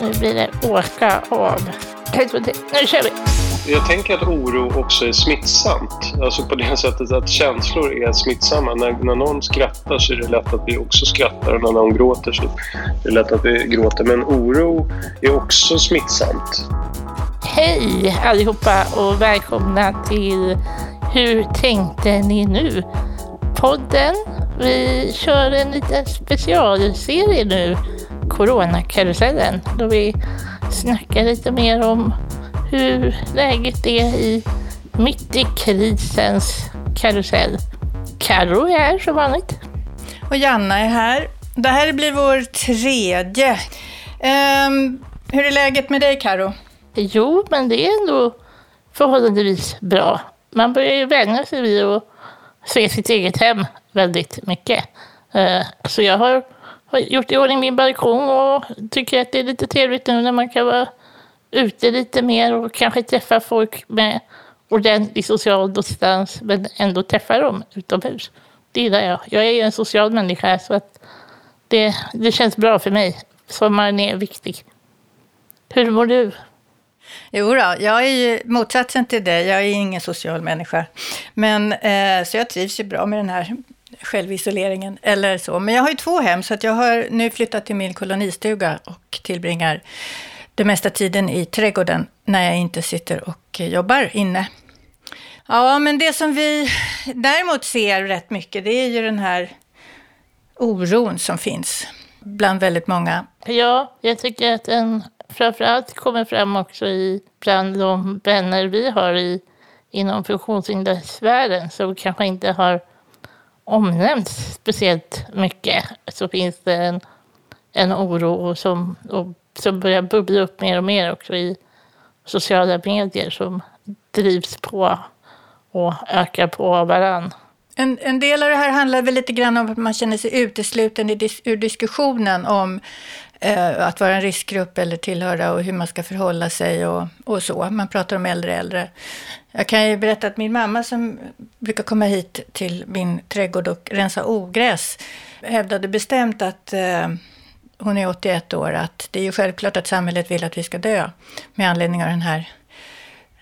Nu blir det åka av. Nu kör vi! Jag tänker att oro också är smittsamt. Alltså på det sättet att känslor är smittsamma. När, när någon skrattar så är det lätt att vi också skrattar och när någon gråter så är det lätt att vi gråter. Men oro är också smittsamt. Hej allihopa och välkomna till Hur tänkte ni nu? Podden. Vi kör en liten specialserie nu, Coronakarusellen, då vi snackar lite mer om hur läget är i mitt i krisens karusell. Carro är här som vanligt. Och Janna är här. Det här blir vår tredje. Um, hur är läget med dig Karo? Jo, men det är ändå förhållandevis bra. Man börjar ju vänja sig vid att se sitt eget hem väldigt mycket. Uh, så jag har, har gjort i ordning min balkong och tycker att det är lite trevligt nu när man kan vara ute lite mer och kanske träffa folk med ordentlig social distans men ändå träffa dem utomhus. Det gillar jag. Jag är ju en social människa så att det, det känns bra för mig. Sommaren är viktig. Hur mår du? Jo då, jag är ju motsatsen till dig. Jag är ingen social människa. Men, eh, så jag trivs ju bra med den här självisoleringen eller så. Men jag har ju två hem, så att jag har nu flyttat till min kolonistuga och tillbringar det mesta tiden i trädgården när jag inte sitter och jobbar inne. Ja, men det som vi däremot ser rätt mycket, det är ju den här oron som finns bland väldigt många. Ja, jag tycker att den framförallt kommer fram också i, bland de vänner vi har i, inom funktionshindersfären som kanske inte har omnämnts speciellt mycket. Så finns det en, en oro som, och som börjar bubbla upp mer och mer också i sociala medier som drivs på och ökar på varann. En, en del av det här handlar väl lite grann om att man känner sig utesluten ur diskussionen om Eh, att vara en riskgrupp eller tillhöra och hur man ska förhålla sig och, och så. Man pratar om äldre äldre. Jag kan ju berätta att min mamma som brukar komma hit till min trädgård och rensa ogräs hävdade bestämt att eh, hon är 81 år, att det är ju självklart att samhället vill att vi ska dö med anledning av den här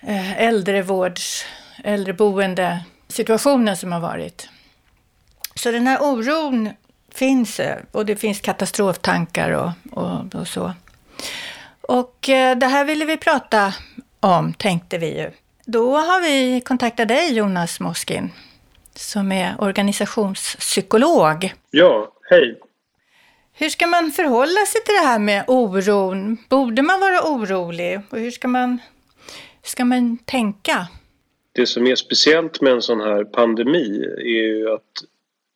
eh, äldrevårds, äldreboende situationen som har varit. Så den här oron finns och det finns katastroftankar och, och, och så. Och eh, det här ville vi prata om, tänkte vi ju. Då har vi kontaktat dig, Jonas Moskin, som är organisationspsykolog. Ja, hej. Hur ska man förhålla sig till det här med oron? Borde man vara orolig? Och hur ska man, ska man tänka? Det som är speciellt med en sån här pandemi är ju att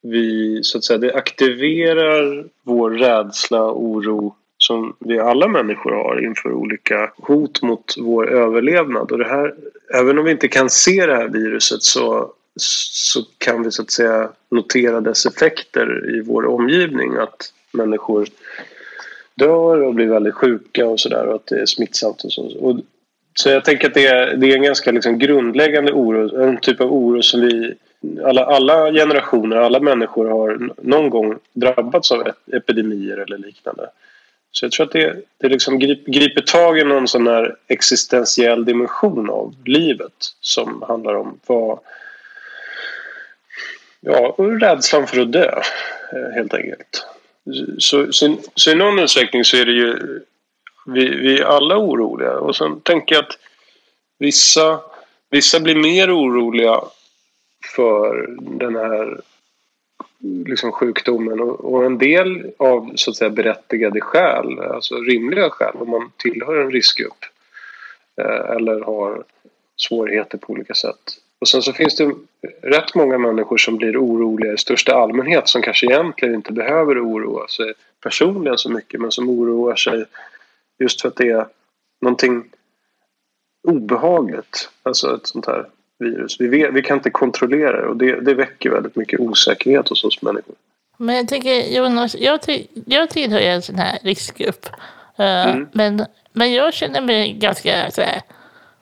vi, så att säga, det aktiverar vår rädsla och oro som vi alla människor har inför olika hot mot vår överlevnad. Och det här, även om vi inte kan se det här viruset så, så kan vi så att säga notera dess effekter i vår omgivning. Att människor dör och blir väldigt sjuka och sådär och att det är smittsamt och så. Och, så jag tänker att det är, det är en ganska liksom grundläggande oro, en typ av oro som vi alla, alla generationer, alla människor har någon gång drabbats av epidemier eller liknande. Så jag tror att det, det liksom griper tag i någon sån här existentiell dimension av livet som handlar om vad... Ja, rädslan för att dö, eh, helt enkelt. Så, så, så, i någon utsträckning så är det ju vi, vi är alla oroliga. Och sen tänker jag att vissa, vissa blir mer oroliga för den här liksom sjukdomen och, en del av så att säga berättigade skäl, alltså rimliga skäl om man tillhör en riskgrupp eh, eller har svårigheter på olika sätt. Och sen så finns det rätt många människor som blir oroliga i största allmänhet som kanske egentligen inte behöver oroa sig personligen så mycket men som oroar sig just för att det är någonting obehagligt. Alltså ett sånt här virus. Vi, vet, vi kan inte kontrollera det och det, det väcker väldigt mycket osäkerhet hos oss människor. Men jag tänker Jonas, jag, till, jag tillhör en sån här riskgrupp. Uh, mm. men, men jag känner mig ganska så här,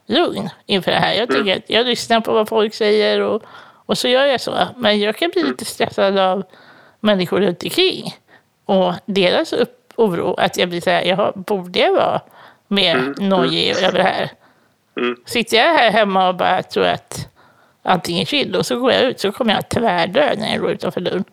lugn inför det här. Jag, tycker mm. att jag lyssnar på vad folk säger och, och så gör jag så. Men jag kan bli mm. lite stressad av människor runt omkring och deras upp, oro. Att jag blir så här, jaha, borde jag vara mer mm. nojig mm. över det här? Mm. Sitter jag här hemma och bara tror att allting är chill och så går jag ut så kommer jag tvärdö när jag går utanför dörren.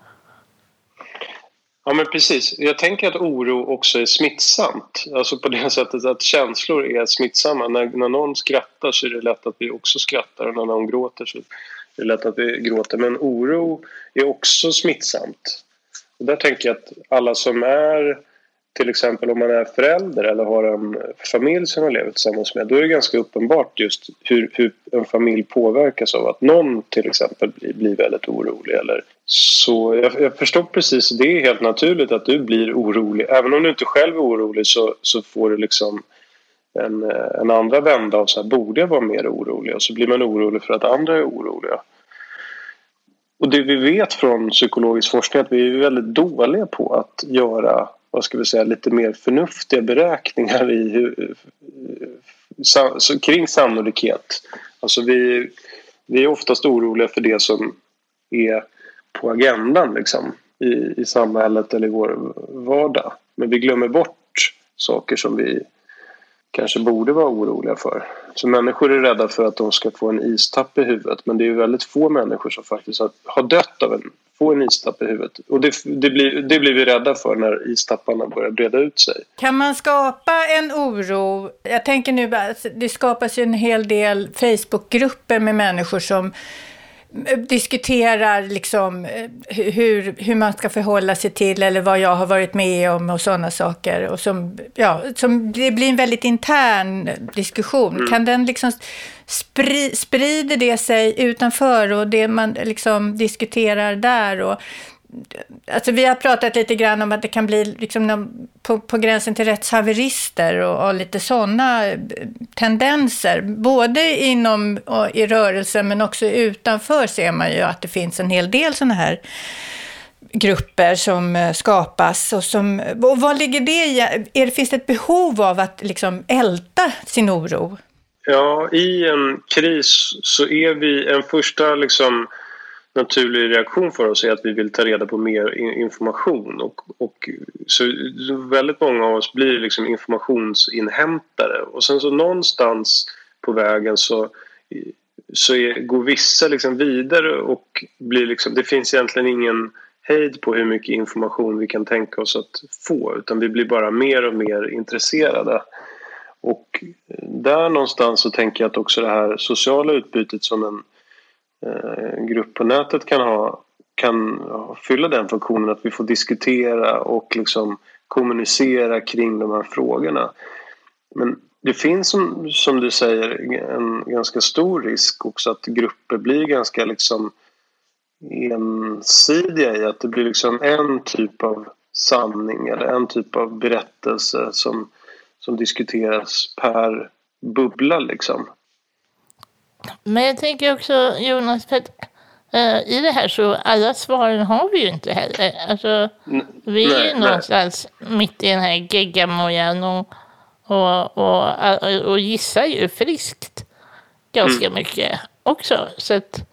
Ja men precis. Jag tänker att oro också är smittsamt. Alltså på det sättet att känslor är smittsamma. När, när någon skrattar så är det lätt att vi också skrattar och när någon gråter så är det lätt att vi gråter. Men oro är också smittsamt. Och där tänker jag att alla som är till exempel om man är förälder eller har en familj som man lever tillsammans med då är det ganska uppenbart just hur, hur en familj påverkas av att någon till exempel blir, blir väldigt orolig. Eller, så jag, jag förstår precis, det är helt naturligt att du blir orolig. Även om du inte själv är orolig så, så får du liksom en, en andra vända av så här, borde jag vara mer orolig? Och så blir man orolig för att andra är oroliga. Och det vi vet från psykologisk forskning är att vi är väldigt dåliga på att göra vad ska vi säga, lite mer förnuftiga beräkningar i hur, kring sannolikhet. Alltså vi, vi är oftast oroliga för det som är på agendan liksom, i, i samhället eller i vår vardag. Men vi glömmer bort saker som vi kanske borde vara oroliga för. Så människor är rädda för att de ska få en istapp i huvudet men det är väldigt få människor som faktiskt har, har dött av en få en istapp i huvudet. Och det, det, blir, det blir vi rädda för när istapparna börjar breda ut sig. Kan man skapa en oro? Jag tänker nu, det skapas ju en hel del Facebookgrupper med människor som diskuterar liksom eh, hur, hur man ska förhålla sig till eller vad jag har varit med om och sådana saker. Och som, ja, som, det blir en väldigt intern diskussion. Mm. Kan den liksom spri, sprider det sig utanför och det man liksom diskuterar där och Alltså vi har pratat lite grann om att det kan bli liksom på, på gränsen till rättshaverister och, och lite sådana eh, tendenser. Både inom och i rörelsen men också utanför ser man ju att det finns en hel del sådana här grupper som eh, skapas. Och, som, och vad ligger det i? Är det, finns det ett behov av att liksom älta sin oro? Ja, i en kris så är vi en första liksom naturlig reaktion för oss är att vi vill ta reda på mer information. Och, och så väldigt många av oss blir liksom informationsinhämtare. Och sen så någonstans på vägen så, så är, går vissa liksom vidare och blir liksom, det finns egentligen ingen hejd på hur mycket information vi kan tänka oss att få utan vi blir bara mer och mer intresserade. Och där någonstans så tänker jag att också det här sociala utbytet som en Eh, grupp på nätet kan ha kan fylla den funktionen att vi får diskutera och liksom kommunicera kring de här frågorna. Men det finns som, som du säger en ganska stor risk också att grupper blir ganska liksom ensidiga i att det blir liksom en typ av sanning eller en typ av berättelse som, som diskuteras per bubbla liksom. Men jag tänker också, Jonas, för att uh, i det här så alla svaren har vi ju inte heller. Alltså, vi är ju någonstans mitt i den här geggamojan och, och, och, och gissar ju friskt ganska mm. mycket också. Så att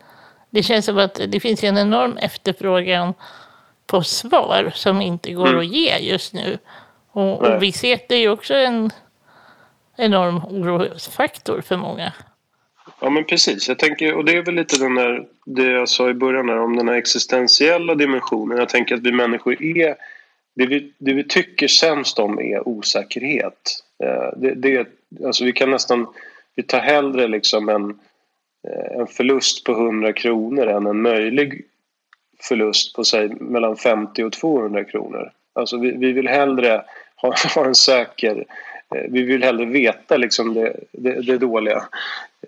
det känns som att det finns en enorm efterfrågan på svar som inte går mm. att ge just nu. Och, och visshet är ju också en enorm orosfaktor för många. Ja men precis, jag tänker, och det är väl lite den där, det jag sa i början här, om den här existentiella dimensionen. Jag tänker att vi människor är, det vi, det vi tycker sämst om är osäkerhet. Eh, det, det, alltså vi kan nästan, vi tar hellre liksom en, eh, en förlust på 100 kronor än en möjlig förlust på säg mellan 50 och 200 kronor. Alltså vi, vi vill hellre ha, en säker eh, vi vill hellre veta liksom det, det, det dåliga.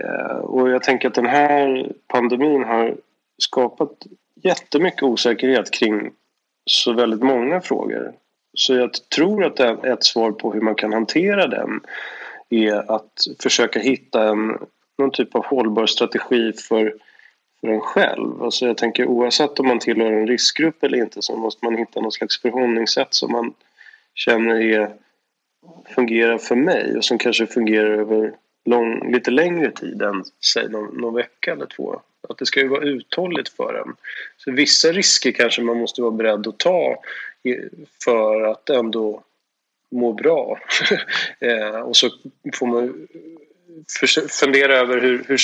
Eh, och jag tänker att den här pandemin har skapat jättemycket osäkerhet kring så väldigt många frågor. Så jag tror att ett svar på hur man kan hantera den är att försöka hitta en, någon typ av hållbar strategi för, för en själv. Alltså jag tänker oavsett om man tillhör en riskgrupp eller inte så måste man hitta något slags förhållningssätt som man känner är fungerar för mig och som kanske fungerar över lång, lite längre tid än säg någon, någon vecka eller två. Att det ska ju vara uthålligt för en. Så vissa risker kanske man måste vara beredd att ta för att ändå må bra. eh, och så får man fundera över hur, hur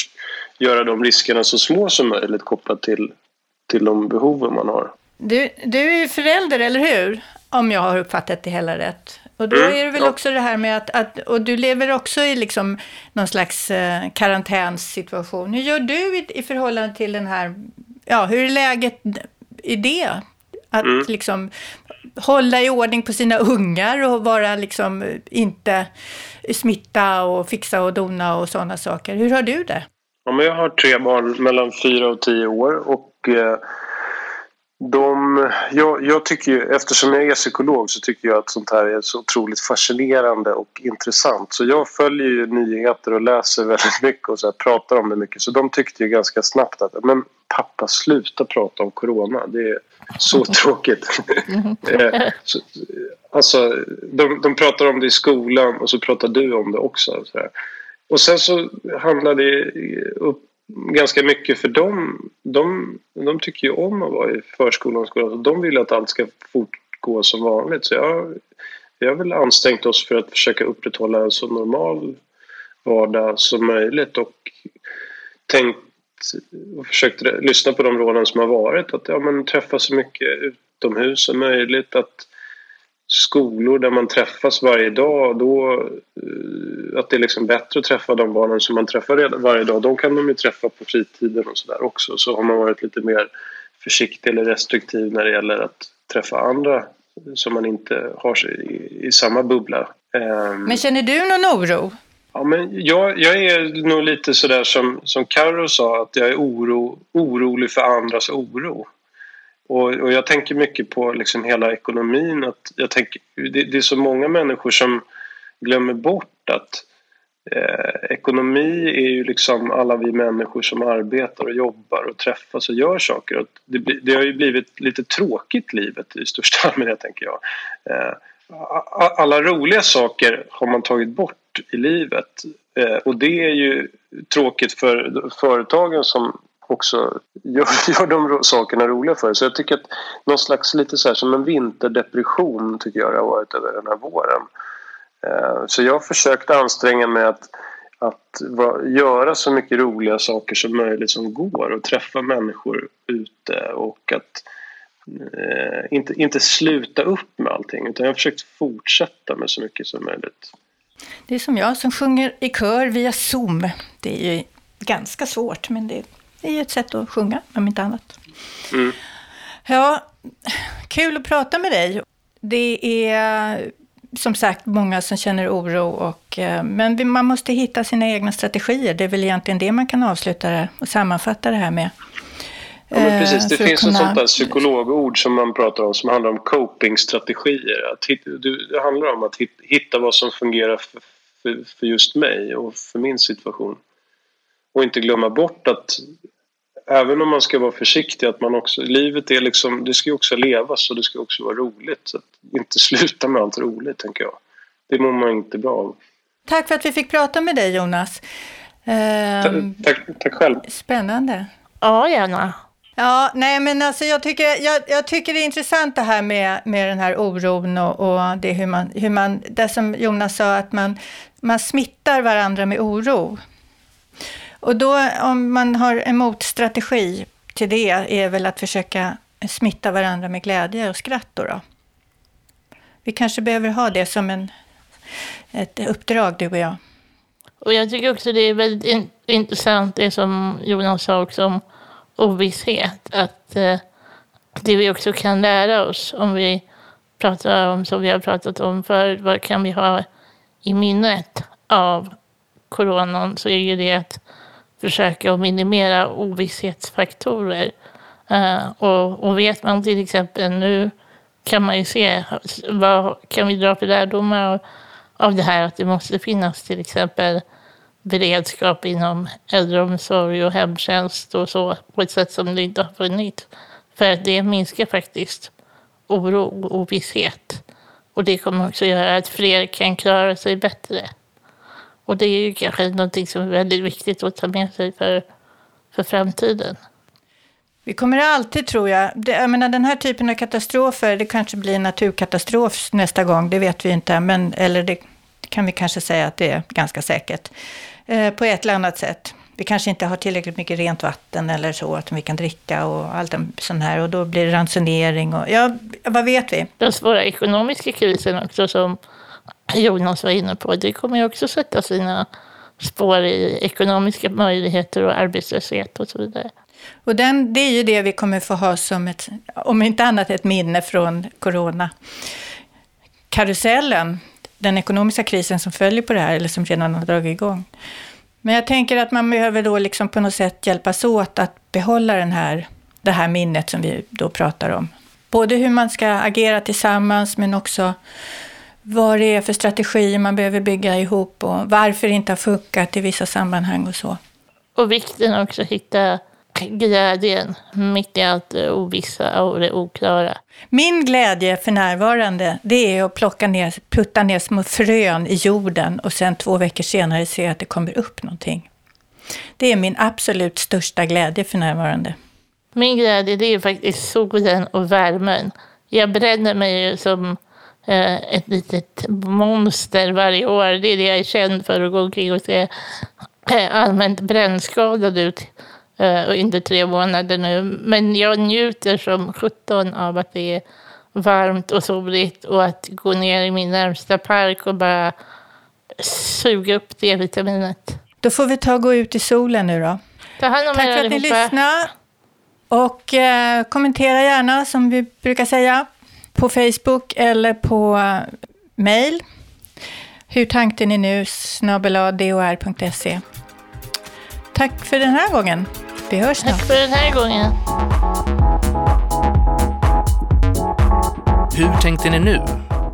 göra de riskerna så små som möjligt kopplat till, till de behoven man har. Du, du är ju förälder, eller hur? Om jag har uppfattat det hela rätt. Och då mm, är det väl ja. också det här med att, att, och du lever också i liksom någon slags eh, karantänssituation. Hur gör du i, i förhållande till den här, ja, hur är läget i det? Att mm. liksom hålla i ordning på sina ungar och vara liksom inte smitta och fixa och dona och sådana saker. Hur har du det? Ja, men jag har tre barn mellan fyra och tio år och eh, de, jag, jag, tycker ju, eftersom jag är psykolog så tycker jag att sånt här är så otroligt fascinerande och intressant. Så jag följer ju nyheter och läser väldigt mycket och så här, pratar om det mycket. Så de tyckte ju ganska snabbt att men pappa sluta prata om corona. Det är så tråkigt. Eh, så, alltså, de, de pratar om det i skolan och så pratar du om det också. Och sen så handlar det upp ganska mycket för dem. De, de tycker ju om att vara i förskolan och skolan. De vill att allt ska fortgå som vanligt. Så jag, vi har väl ansträngt oss för att försöka upprätthålla en så normal vardag som möjligt och tänkt och försökt lyssna på de råden som har varit. Att ja, men träffa så mycket utomhus som möjligt. Att skolor där man träffas varje dag då eh, att det är liksom bättre att träffa de barnen som man träffar varje dag. De kan de ju träffa på fritiden och sådär också. Så har man varit lite mer försiktig eller restriktiv när det gäller att träffa andra som man inte har i, i samma bubbla. Ehm. Men känner du någon oro? Ja, men jag, jag är nog lite sådär som, som Karo sa att jag är oro, orolig för andras oro. Och, och jag tänker mycket på liksom hela ekonomin. Att jag tänker, det, det är så många människor som glömmer bort att eh, ekonomi är ju liksom alla vi människor som arbetar och jobbar och träffas och gör saker. Och det, det har ju blivit lite tråkigt livet i största allmänhet tänker jag. Eh, alla roliga saker har man tagit bort i livet eh, och det är ju tråkigt för företagen som också gör, gör de sakerna roliga för Så jag tycker att någon slags lite så här som en vinterdepression tycker jag det har varit över den här våren. Eh, så jag har försökt anstränga mig att, att göra så mycket roliga saker som möjligt som går och träffa människor ute och att eh, inte, inte sluta upp med allting utan jag har försökt fortsätta med så mycket som möjligt. Det är som jag som sjunger i kör via Zoom. Det är ju ganska svårt men det det är ju ett sätt att sjunga, om inte annat. Mm. Ja, kul att prata med dig. Det är som sagt många som känner oro, och, eh, men man måste hitta sina egna strategier. Det är väl egentligen det man kan avsluta det och sammanfatta det här med. Ja, men precis. Det finns kunna... ett sånt där psykologord som man pratar om som handlar om copingstrategier. Att hitta, det handlar om att hitta vad som fungerar för, för, för just mig och för min situation. Och inte glömma bort att även om man ska vara försiktig att man också, livet är liksom, det ska ju också levas och det ska också vara roligt. Så att inte sluta med allt roligt tänker jag. Det mår man inte bra av. Tack för att vi fick prata med dig Jonas. Ehm, tack, tack själv. Spännande. Ja, gärna. Ja, nej men alltså jag tycker, jag, jag, tycker det är intressant det här med, med den här oron och, och det hur man, hur man, det som Jonas sa, att man, man smittar varandra med oro. Och då om man har en motstrategi till det är väl att försöka smitta varandra med glädje och skratt då. då. Vi kanske behöver ha det som en, ett uppdrag, du och jag. Och jag tycker också det är väldigt in intressant det som Jonas sa också om ovisshet. Att eh, det vi också kan lära oss om vi pratar om, som vi har pratat om förut, vad kan vi ha i minnet av coronan så är ju det att försöka att minimera ovisshetsfaktorer. Uh, och, och vet man till exempel nu kan man ju se vad kan vi dra för lärdomar av, av det här att det måste finnas till exempel beredskap inom äldreomsorg och hemtjänst och så på ett sätt som det inte har funnits. För att det minskar faktiskt oro och ovisshet. Och det kommer också göra att fler kan klara sig bättre. Och det är ju kanske någonting som är väldigt viktigt att ta med sig för, för framtiden. Vi kommer alltid, tror jag, det, jag menar, den här typen av katastrofer, det kanske blir en naturkatastrof nästa gång, det vet vi inte, men, eller det kan vi kanske säga att det är ganska säkert, eh, på ett eller annat sätt. Vi kanske inte har tillräckligt mycket rent vatten eller så, att vi kan dricka och allt sånt här, och då blir det ransonering och ja, vad vet vi? Den svåra ekonomiska krisen också, som Jonas var inne på, det kommer ju också sätta sina spår i ekonomiska möjligheter och arbetslöshet och så vidare. Och den, det är ju det vi kommer få ha som ett, om inte annat ett minne från corona. Karusellen, den ekonomiska krisen som följer på det här, eller som redan har dragit igång. Men jag tänker att man behöver då liksom på något sätt hjälpas åt att behålla den här, det här minnet som vi då pratar om. Både hur man ska agera tillsammans, men också vad det är för strategier man behöver bygga ihop och varför det inte har funkat i vissa sammanhang och så. Och vikten också att hitta glädjen mitt i allt det ovissa och det oklara. Min glädje för närvarande, det är att plocka ner, putta ner små frön i jorden och sen två veckor senare se att det kommer upp någonting. Det är min absolut största glädje för närvarande. Min glädje, det är faktiskt solen och värmen. Jag bränner mig som eh, ett litet monster varje år. Det är det jag är känd för, att gå omkring och se eh, allmänt brännskadad ut eh, under tre månader nu. Men jag njuter som sjutton av att det är varmt och soligt och att gå ner i min närmsta park och bara suga upp det vitaminet. Då får vi ta och gå ut i solen nu då. Ta hand om Tack er för att ni allihopa. lyssnade. Och eh, kommentera gärna, som vi brukar säga, på Facebook eller på mail. Hur tankten är nu, snabbelador.se. Tack för den här gången. Vi hörs snart. Tack för den här gången. Hur tänkte ni nu?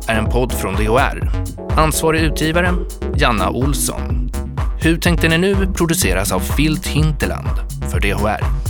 är en podd från DHR. Ansvarig utgivare, Janna Olsson. Hur tänkte ni nu produceras av Filt Hinterland för DHR.